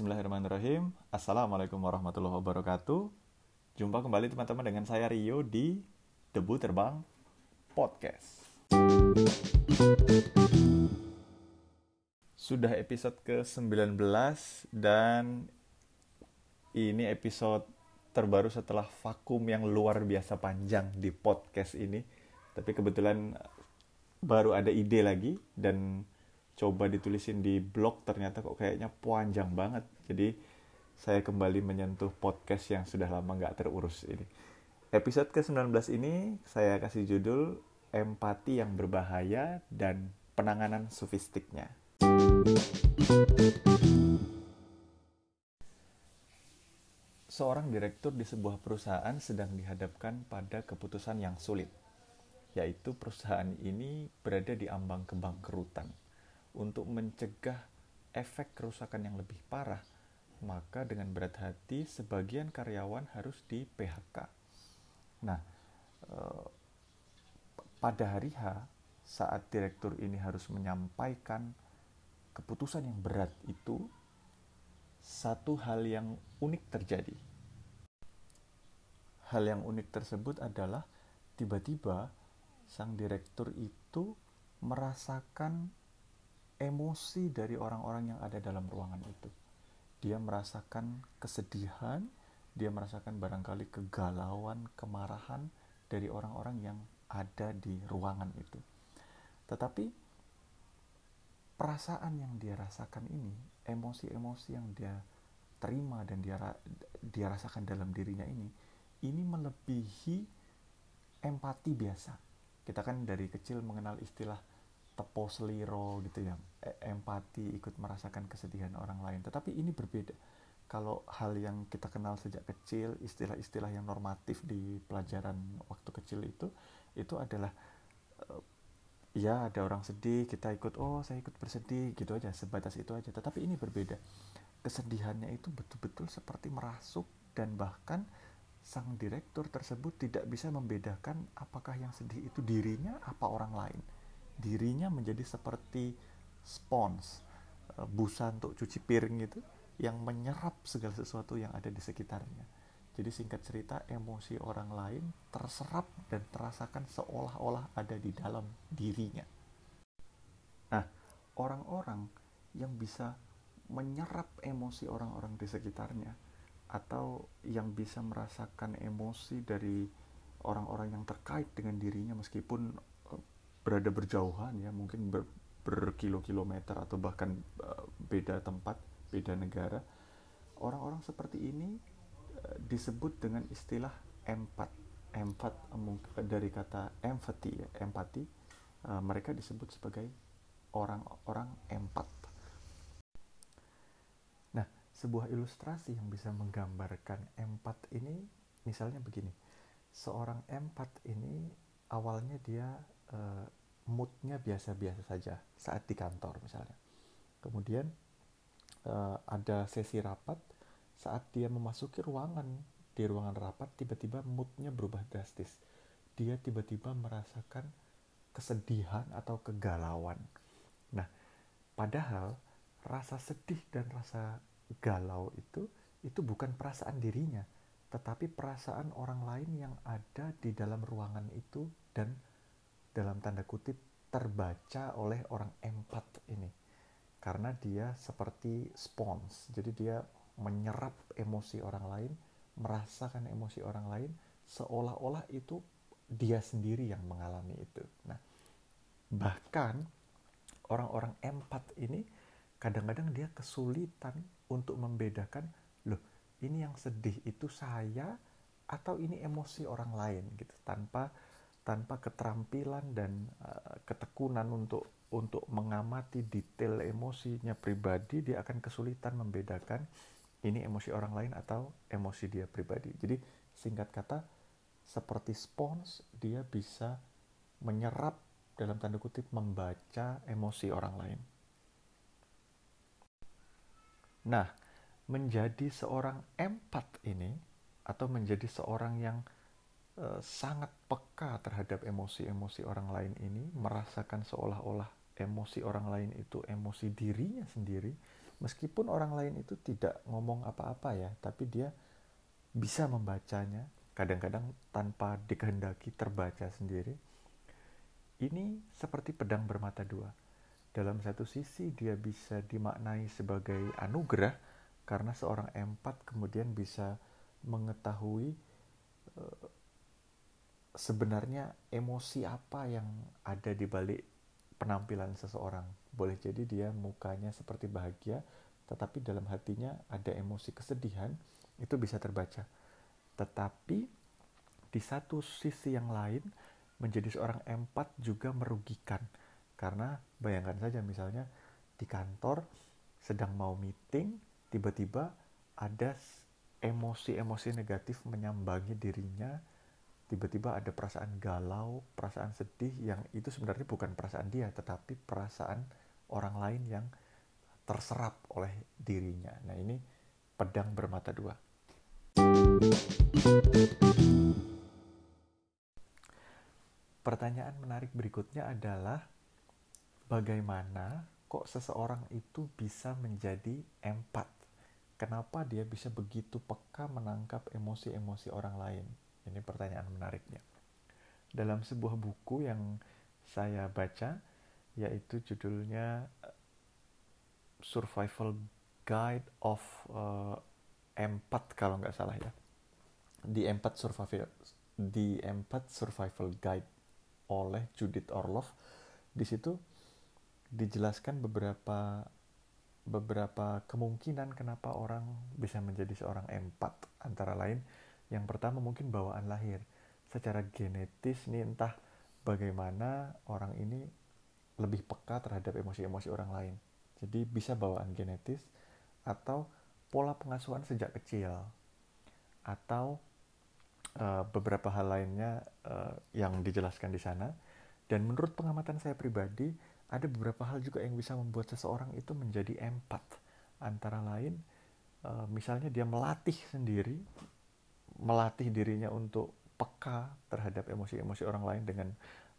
Bismillahirrahmanirrahim. Assalamualaikum warahmatullahi wabarakatuh. Jumpa kembali teman-teman dengan saya Rio di Debu Terbang Podcast. Sudah episode ke-19 dan ini episode terbaru setelah vakum yang luar biasa panjang di podcast ini. Tapi kebetulan baru ada ide lagi dan coba ditulisin di blog ternyata kok kayaknya panjang banget. Jadi saya kembali menyentuh podcast yang sudah lama nggak terurus ini. Episode ke-19 ini saya kasih judul empati yang berbahaya dan penanganan sofistiknya seorang direktur di sebuah perusahaan sedang dihadapkan pada keputusan yang sulit yaitu perusahaan ini berada di ambang kebangkrutan untuk mencegah efek kerusakan yang lebih parah, maka dengan berat hati sebagian karyawan harus di PHK. Nah, eh, pada hari H saat direktur ini harus menyampaikan keputusan yang berat itu, satu hal yang unik terjadi. Hal yang unik tersebut adalah tiba-tiba sang direktur itu merasakan emosi dari orang-orang yang ada dalam ruangan itu. Dia merasakan kesedihan, dia merasakan barangkali kegalauan, kemarahan dari orang-orang yang ada di ruangan itu. Tetapi perasaan yang dia rasakan ini, emosi-emosi yang dia terima dan dia dia rasakan dalam dirinya ini, ini melebihi empati biasa. Kita kan dari kecil mengenal istilah tepo seliro gitu ya. E, empati ikut merasakan kesedihan orang lain. Tetapi ini berbeda. Kalau hal yang kita kenal sejak kecil istilah-istilah yang normatif di pelajaran waktu kecil itu itu adalah uh, ya ada orang sedih kita ikut oh saya ikut bersedih gitu aja sebatas itu aja. Tetapi ini berbeda. Kesedihannya itu betul-betul seperti merasuk dan bahkan sang direktur tersebut tidak bisa membedakan apakah yang sedih itu dirinya apa orang lain dirinya menjadi seperti spons eh, busa untuk cuci piring itu yang menyerap segala sesuatu yang ada di sekitarnya. Jadi singkat cerita emosi orang lain terserap dan terasakan seolah-olah ada di dalam dirinya. Nah, orang-orang yang bisa menyerap emosi orang-orang di sekitarnya atau yang bisa merasakan emosi dari orang-orang yang terkait dengan dirinya meskipun berada berjauhan ya mungkin ber, berkilo-kilometer atau bahkan uh, beda tempat beda negara orang-orang seperti ini uh, disebut dengan istilah empat. Empat uh, dari kata empathy ya empati uh, mereka disebut sebagai orang-orang empat. Nah sebuah ilustrasi yang bisa menggambarkan empat ini misalnya begini. Seorang empat ini awalnya dia moodnya biasa-biasa saja saat di kantor misalnya. Kemudian uh, ada sesi rapat saat dia memasuki ruangan di ruangan rapat tiba-tiba moodnya berubah drastis. Dia tiba-tiba merasakan kesedihan atau kegalauan. Nah, padahal rasa sedih dan rasa galau itu itu bukan perasaan dirinya, tetapi perasaan orang lain yang ada di dalam ruangan itu dan dalam tanda kutip terbaca oleh orang empat ini. Karena dia seperti spons jadi dia menyerap emosi orang lain merasakan emosi orang lain seolah-olah itu dia sendiri yang mengalami itu. Nah bahkan orang-orang empat ini kadang-kadang dia kesulitan untuk membedakan loh ini yang sedih itu saya atau ini emosi orang lain? gitu. Tanpa tanpa keterampilan dan uh, ketekunan untuk untuk mengamati detail emosinya pribadi dia akan kesulitan membedakan ini emosi orang lain atau emosi dia pribadi. Jadi singkat kata seperti spons dia bisa menyerap dalam tanda kutip membaca emosi orang lain. Nah, menjadi seorang empat ini atau menjadi seorang yang sangat peka terhadap emosi-emosi orang lain ini, merasakan seolah-olah emosi orang lain itu emosi dirinya sendiri, meskipun orang lain itu tidak ngomong apa-apa ya tapi dia bisa membacanya kadang-kadang tanpa dikehendaki terbaca sendiri. Ini seperti pedang bermata dua. Dalam satu sisi dia bisa dimaknai sebagai anugerah karena seorang empat kemudian bisa mengetahui uh, sebenarnya emosi apa yang ada di balik penampilan seseorang. Boleh jadi dia mukanya seperti bahagia, tetapi dalam hatinya ada emosi kesedihan, itu bisa terbaca. Tetapi di satu sisi yang lain, menjadi seorang empat juga merugikan. Karena bayangkan saja misalnya di kantor sedang mau meeting, tiba-tiba ada emosi-emosi negatif menyambangi dirinya, tiba-tiba ada perasaan galau, perasaan sedih yang itu sebenarnya bukan perasaan dia, tetapi perasaan orang lain yang terserap oleh dirinya. Nah ini pedang bermata dua. Pertanyaan menarik berikutnya adalah bagaimana kok seseorang itu bisa menjadi empat? Kenapa dia bisa begitu peka menangkap emosi-emosi orang lain? Ini pertanyaan menariknya. Dalam sebuah buku yang saya baca, yaitu judulnya eh, Survival Guide of uh, Empat kalau nggak salah ya. Di Empat Survival di Empat Survival Guide oleh Judith Orlov. Di situ dijelaskan beberapa beberapa kemungkinan kenapa orang bisa menjadi seorang empat antara lain yang pertama mungkin bawaan lahir. Secara genetis nih entah bagaimana orang ini lebih peka terhadap emosi-emosi orang lain. Jadi bisa bawaan genetis atau pola pengasuhan sejak kecil atau uh, beberapa hal lainnya uh, yang dijelaskan di sana. Dan menurut pengamatan saya pribadi, ada beberapa hal juga yang bisa membuat seseorang itu menjadi empat. Antara lain, uh, misalnya dia melatih sendiri melatih dirinya untuk peka terhadap emosi-emosi orang lain dengan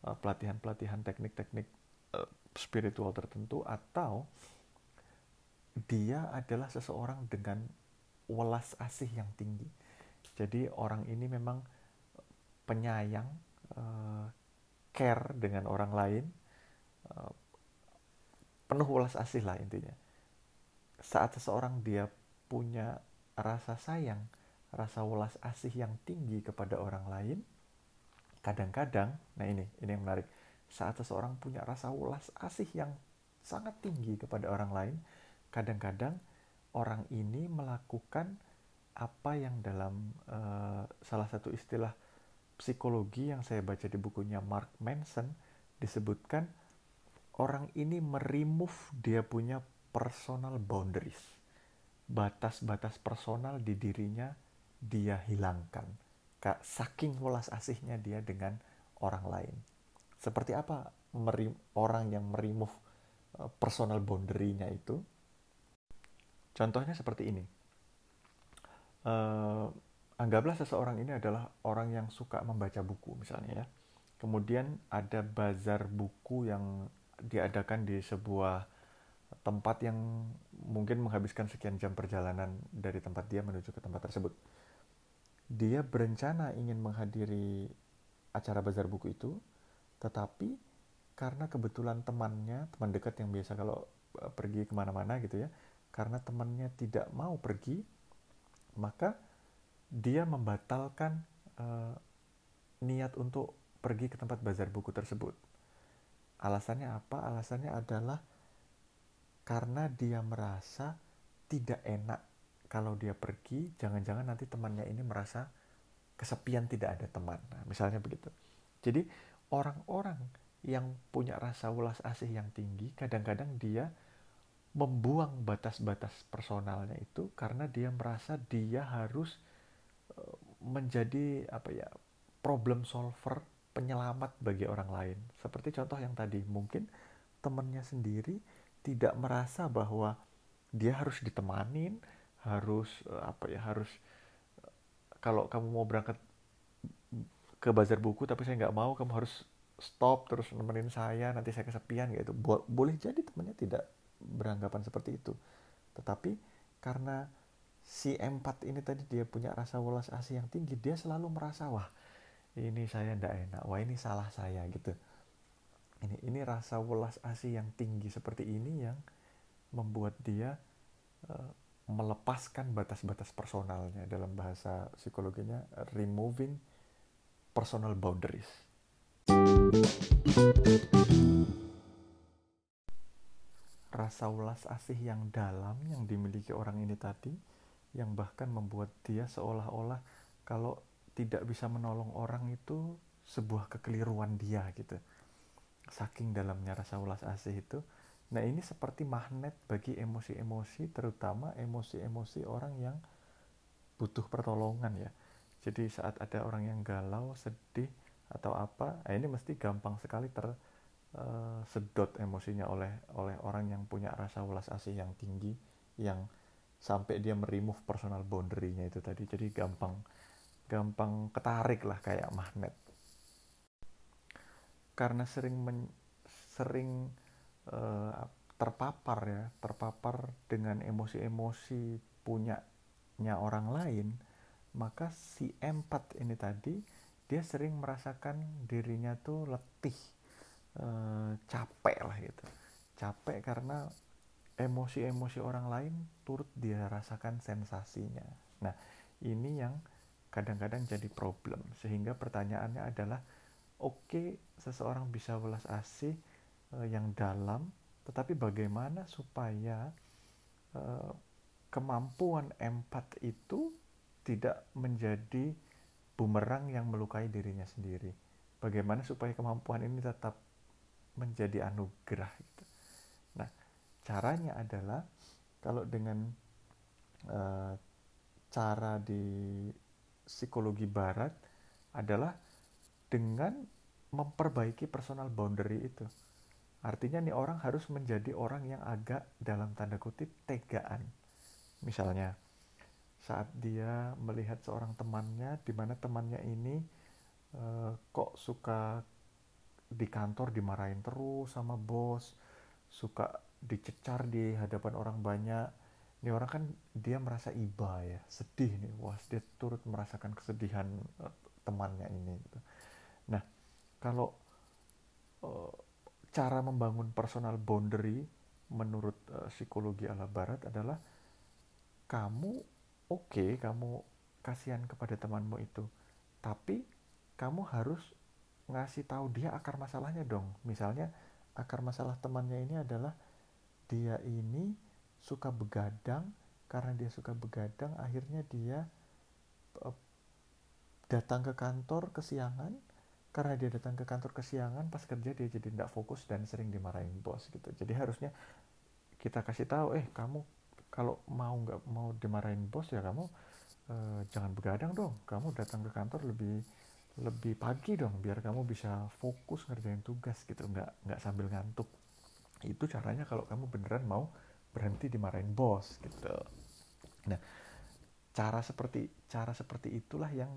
uh, pelatihan-pelatihan teknik-teknik uh, spiritual tertentu atau dia adalah seseorang dengan welas asih yang tinggi. Jadi orang ini memang penyayang, uh, care dengan orang lain, uh, penuh welas asih lah intinya. Saat seseorang dia punya rasa sayang, rasa welas asih yang tinggi kepada orang lain, kadang-kadang, nah ini, ini yang menarik, saat seseorang punya rasa welas asih yang sangat tinggi kepada orang lain, kadang-kadang orang ini melakukan apa yang dalam uh, salah satu istilah psikologi yang saya baca di bukunya Mark Manson disebutkan orang ini merimove dia punya personal boundaries. Batas-batas personal di dirinya dia hilangkan. Saking welas asihnya dia dengan orang lain. Seperti apa merim, orang yang merimove uh, personal boundary-nya itu? Contohnya seperti ini. Uh, anggaplah seseorang ini adalah orang yang suka membaca buku misalnya ya. Kemudian ada bazar buku yang diadakan di sebuah tempat yang mungkin menghabiskan sekian jam perjalanan dari tempat dia menuju ke tempat tersebut dia berencana ingin menghadiri acara bazar buku itu, tetapi karena kebetulan temannya, teman dekat yang biasa kalau e, pergi ke mana-mana gitu ya, karena temannya tidak mau pergi, maka dia membatalkan uh, niat untuk pergi ke tempat bazar buku tersebut. Alasannya apa? Alasannya adalah karena dia merasa tidak enak kalau dia pergi, jangan-jangan nanti temannya ini merasa kesepian tidak ada teman. Nah, misalnya begitu. Jadi orang-orang yang punya rasa ulas asih yang tinggi, kadang-kadang dia membuang batas-batas personalnya itu karena dia merasa dia harus eh, menjadi apa ya problem solver penyelamat bagi orang lain seperti contoh yang tadi mungkin temannya sendiri tidak merasa bahwa dia harus ditemanin harus eh, apa ya harus kalau kamu mau berangkat ke bazar buku tapi saya nggak mau kamu harus stop terus nemenin saya nanti saya kesepian gitu. Bo boleh jadi temannya tidak beranggapan seperti itu. Tetapi karena si empat ini tadi dia punya rasa welas asih yang tinggi dia selalu merasa wah ini saya ndak enak wah ini salah saya gitu. Ini ini rasa welas asih yang tinggi seperti ini yang membuat dia uh, melepaskan batas-batas personalnya dalam bahasa psikologinya removing personal boundaries. Rasa ulas asih yang dalam yang dimiliki orang ini tadi yang bahkan membuat dia seolah-olah kalau tidak bisa menolong orang itu sebuah kekeliruan dia gitu. Saking dalamnya rasa ulas asih itu nah ini seperti magnet bagi emosi-emosi terutama emosi-emosi orang yang butuh pertolongan ya. Jadi saat ada orang yang galau sedih atau apa nah ini mesti gampang sekali ter uh, sedot emosinya oleh oleh orang yang punya rasa welas asih yang tinggi yang sampai dia meremove personal boundary-nya itu tadi. Jadi gampang gampang ketarik lah kayak magnet. Karena sering men, sering uh, terpapar ya terpapar dengan emosi-emosi punyanya orang lain maka si empat ini tadi dia sering merasakan dirinya tuh letih Eh, capek lah gitu. Capek karena emosi-emosi orang lain turut dia rasakan sensasinya. Nah ini yang kadang-kadang jadi problem sehingga pertanyaannya adalah oke okay, seseorang bisa welas asih yang dalam tetapi bagaimana supaya uh, kemampuan empat itu tidak menjadi bumerang yang melukai dirinya sendiri bagaimana supaya kemampuan ini tetap menjadi anugerah gitu. Nah, caranya adalah kalau dengan uh, cara di psikologi barat adalah dengan memperbaiki personal boundary itu. Artinya nih orang harus menjadi orang yang agak dalam tanda kutip tegaan. Misalnya saat dia melihat seorang temannya di mana temannya ini uh, kok suka di kantor dimarahin terus sama bos suka dicecar di hadapan orang banyak ini orang kan dia merasa iba ya sedih nih wah dia turut merasakan kesedihan uh, temannya ini gitu. nah kalau uh, cara membangun personal boundary menurut uh, psikologi ala barat adalah kamu oke okay, kamu kasihan kepada temanmu itu tapi kamu harus ngasih tahu dia akar masalahnya dong. Misalnya akar masalah temannya ini adalah dia ini suka begadang karena dia suka begadang akhirnya dia uh, datang ke kantor kesiangan karena dia datang ke kantor kesiangan pas kerja dia jadi tidak fokus dan sering dimarahin bos gitu. Jadi harusnya kita kasih tahu eh kamu kalau mau nggak mau dimarahin bos ya kamu uh, jangan begadang dong. Kamu datang ke kantor lebih lebih pagi dong biar kamu bisa fokus ngerjain tugas gitu nggak nggak sambil ngantuk. Itu caranya kalau kamu beneran mau berhenti dimarahin bos gitu. Nah cara seperti cara seperti itulah yang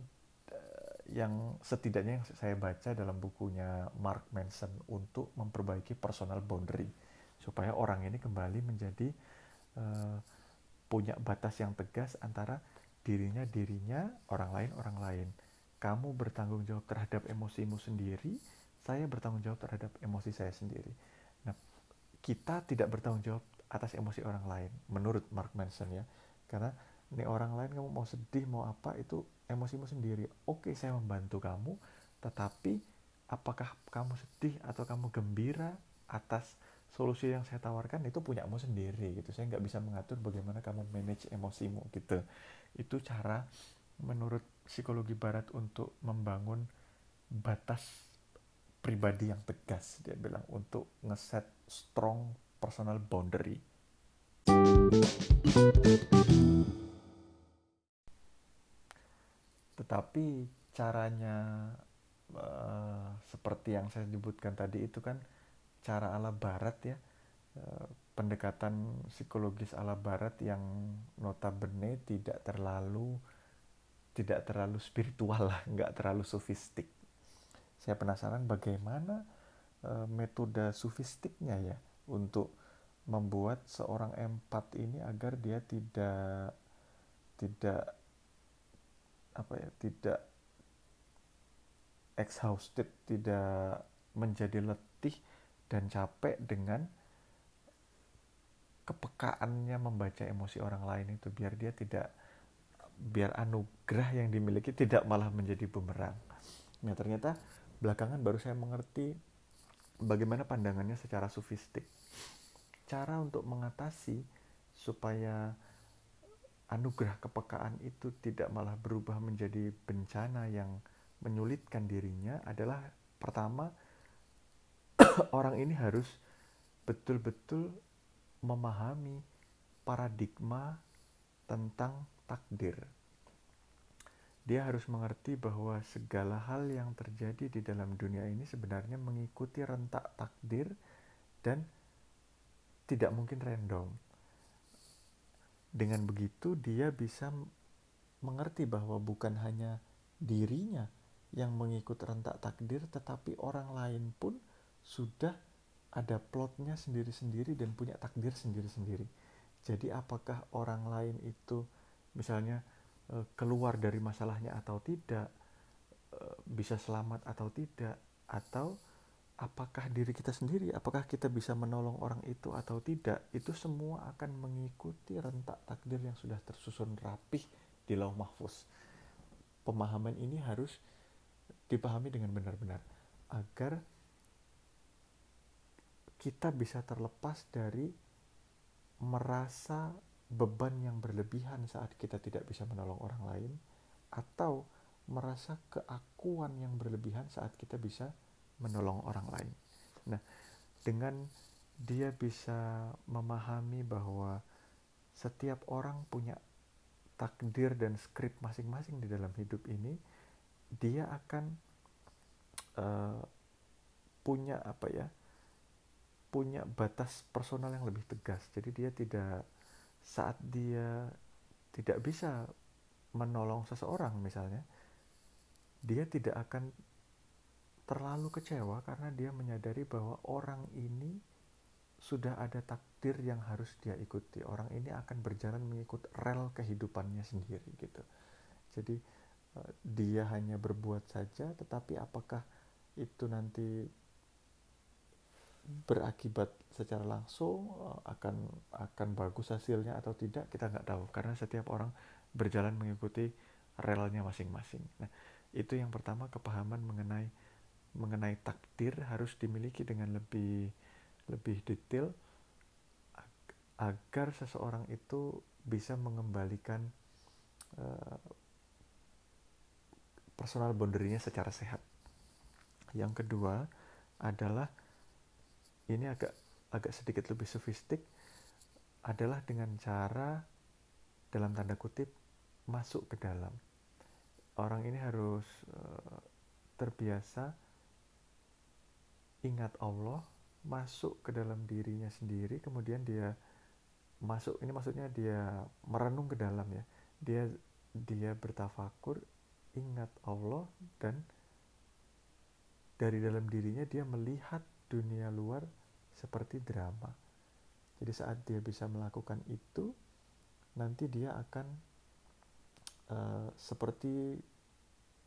yang setidaknya yang saya baca dalam bukunya Mark Manson untuk memperbaiki personal boundary supaya orang ini kembali menjadi uh, punya batas yang tegas antara dirinya dirinya orang lain orang lain kamu bertanggung jawab terhadap emosimu sendiri, saya bertanggung jawab terhadap emosi saya sendiri. Nah, kita tidak bertanggung jawab atas emosi orang lain, menurut Mark Manson ya. Karena ini orang lain kamu mau sedih, mau apa, itu emosimu sendiri. Oke, saya membantu kamu, tetapi apakah kamu sedih atau kamu gembira atas solusi yang saya tawarkan itu punyamu sendiri gitu. Saya nggak bisa mengatur bagaimana kamu manage emosimu gitu. Itu cara menurut psikologi barat untuk membangun batas pribadi yang tegas dia bilang untuk ngeset strong personal boundary tetapi caranya uh, seperti yang saya sebutkan tadi itu kan cara ala barat ya uh, pendekatan psikologis ala barat yang notabene tidak terlalu tidak terlalu spiritual lah, nggak terlalu sofistik. Saya penasaran bagaimana e, metode sofistiknya ya untuk membuat seorang empat ini agar dia tidak tidak apa ya tidak exhausted tidak menjadi letih dan capek dengan kepekaannya membaca emosi orang lain itu biar dia tidak biar anugerah yang dimiliki tidak malah menjadi bumerang. Nah ternyata belakangan baru saya mengerti bagaimana pandangannya secara sufistik. Cara untuk mengatasi supaya anugerah kepekaan itu tidak malah berubah menjadi bencana yang menyulitkan dirinya adalah pertama orang ini harus betul-betul memahami paradigma tentang takdir. Dia harus mengerti bahwa segala hal yang terjadi di dalam dunia ini sebenarnya mengikuti rentak takdir dan tidak mungkin random. Dengan begitu, dia bisa mengerti bahwa bukan hanya dirinya yang mengikut rentak takdir, tetapi orang lain pun sudah ada plotnya sendiri-sendiri dan punya takdir sendiri-sendiri. Jadi, apakah orang lain itu misalnya eh, keluar dari masalahnya atau tidak, eh, bisa selamat atau tidak, atau apakah diri kita sendiri, apakah kita bisa menolong orang itu atau tidak, itu semua akan mengikuti rentak takdir yang sudah tersusun rapih di lauh mahfuz. Pemahaman ini harus dipahami dengan benar-benar agar kita bisa terlepas dari merasa beban yang berlebihan saat kita tidak bisa menolong orang lain atau merasa keakuan yang berlebihan saat kita bisa menolong orang lain. Nah, dengan dia bisa memahami bahwa setiap orang punya takdir dan skrip masing-masing di dalam hidup ini, dia akan uh, punya apa ya? punya batas personal yang lebih tegas. Jadi dia tidak saat dia tidak bisa menolong seseorang misalnya, dia tidak akan terlalu kecewa karena dia menyadari bahwa orang ini sudah ada takdir yang harus dia ikuti. Orang ini akan berjalan mengikut rel kehidupannya sendiri gitu. Jadi eh, dia hanya berbuat saja, tetapi apakah itu nanti berakibat secara langsung eh, akan akan bagus hasilnya atau tidak kita nggak tahu karena setiap orang berjalan mengikuti relnya masing-masing. Nah itu yang pertama kepahaman mengenai mengenai takdir harus dimiliki dengan lebih lebih detail agar seseorang itu bisa mengembalikan uh, personal boundary-nya secara sehat. Yang kedua adalah ini agak agak sedikit lebih sofistik adalah dengan cara dalam tanda kutip masuk ke dalam. Orang ini harus uh, terbiasa ingat Allah, masuk ke dalam dirinya sendiri, kemudian dia masuk ini maksudnya dia merenung ke dalam ya. Dia dia bertafakur, ingat Allah dan dari dalam dirinya dia melihat dunia luar seperti drama. Jadi saat dia bisa melakukan itu, nanti dia akan uh, seperti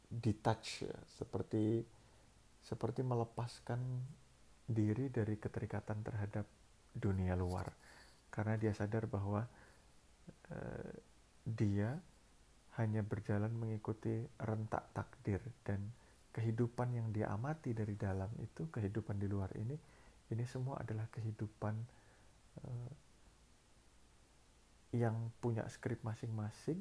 detach, ya, seperti seperti melepaskan diri dari keterikatan terhadap dunia luar, karena dia sadar bahwa uh, dia hanya berjalan mengikuti rentak takdir dan kehidupan yang dia amati dari dalam itu kehidupan di luar ini ini semua adalah kehidupan uh, yang punya skrip masing-masing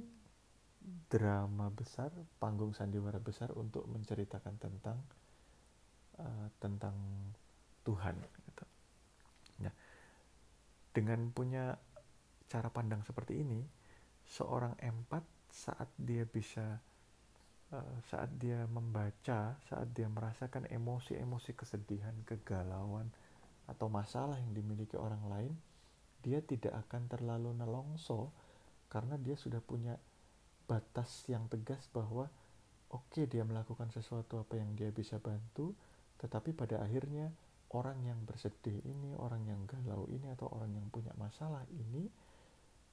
drama besar panggung sandiwara besar untuk menceritakan tentang uh, tentang Tuhan gitu. nah dengan punya cara pandang seperti ini seorang empat saat dia bisa Eh, saat dia membaca, saat dia merasakan emosi-emosi kesedihan, kegalauan, atau masalah yang dimiliki orang lain, dia tidak akan terlalu nelongso karena dia sudah punya batas yang tegas bahwa oke okay, dia melakukan sesuatu apa yang dia bisa bantu, tetapi pada akhirnya orang yang bersedih ini, orang yang galau ini atau orang yang punya masalah ini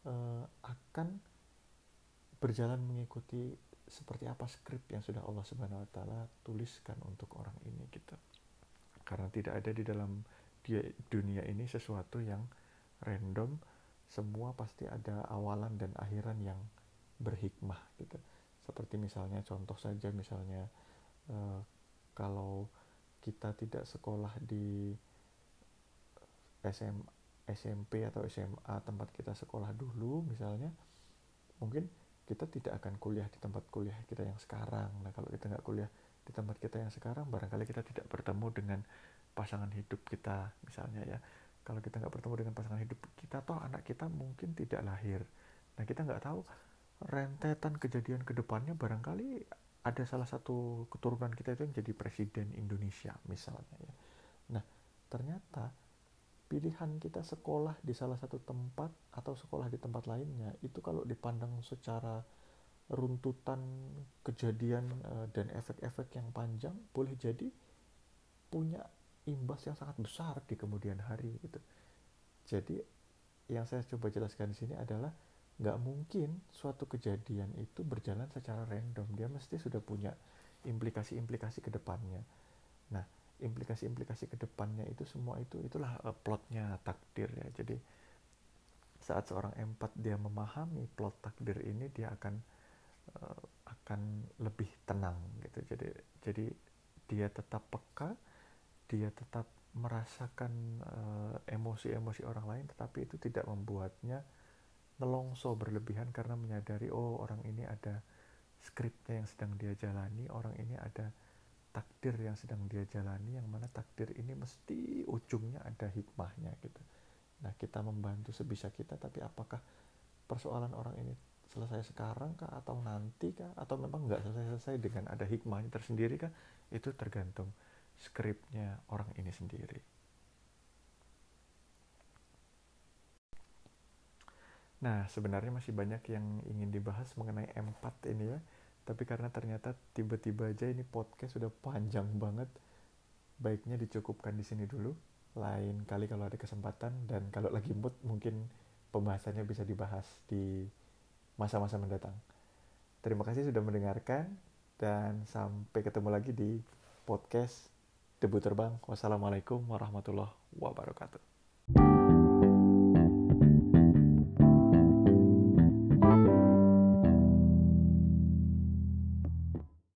uh, akan berjalan mengikuti seperti apa skrip yang sudah Allah Subhanahu wa taala tuliskan untuk orang ini gitu. Karena tidak ada di dalam dunia ini sesuatu yang random, semua pasti ada awalan dan akhiran yang berhikmah gitu. Seperti misalnya contoh saja misalnya uh, kalau kita tidak sekolah di SM, SMP atau SMA tempat kita sekolah dulu misalnya mungkin kita tidak akan kuliah di tempat kuliah kita yang sekarang. Nah kalau kita nggak kuliah di tempat kita yang sekarang barangkali kita tidak bertemu dengan pasangan hidup kita misalnya ya. Kalau kita nggak bertemu dengan pasangan hidup kita toh anak kita mungkin tidak lahir. Nah kita nggak tahu rentetan kejadian ke depannya barangkali ada salah satu keturunan kita itu yang jadi presiden Indonesia misalnya ya. Nah, ternyata pilihan kita sekolah di salah satu tempat atau sekolah di tempat lainnya itu kalau dipandang secara runtutan kejadian uh, dan efek-efek yang panjang boleh jadi punya imbas yang sangat besar di kemudian hari gitu. Jadi yang saya coba jelaskan di sini adalah nggak mungkin suatu kejadian itu berjalan secara random. Dia mesti sudah punya implikasi-implikasi ke depannya. Nah implikasi-implikasi ke depannya itu semua itu itulah uh, plotnya takdir ya jadi saat seorang empat dia memahami plot takdir ini dia akan uh, akan lebih tenang gitu. Jadi jadi dia tetap peka dia tetap merasakan uh, emosi-emosi orang lain tetapi itu tidak membuatnya nelongso berlebihan karena menyadari oh orang ini ada skripnya yang sedang dia jalani orang ini ada takdir yang sedang dia jalani yang mana takdir ini mesti ujungnya ada hikmahnya gitu. Nah kita membantu sebisa kita tapi apakah persoalan orang ini selesai sekarang kah atau nanti kah atau memang nggak selesai-selesai dengan ada hikmahnya tersendiri kah itu tergantung skripnya orang ini sendiri Nah, sebenarnya masih banyak yang ingin dibahas mengenai empat ini ya. Tapi karena ternyata tiba-tiba aja ini podcast sudah panjang banget, baiknya dicukupkan di sini dulu. Lain kali kalau ada kesempatan dan kalau lagi mood mungkin pembahasannya bisa dibahas di masa-masa mendatang. Terima kasih sudah mendengarkan dan sampai ketemu lagi di podcast Debu Terbang. Wassalamualaikum warahmatullahi wabarakatuh.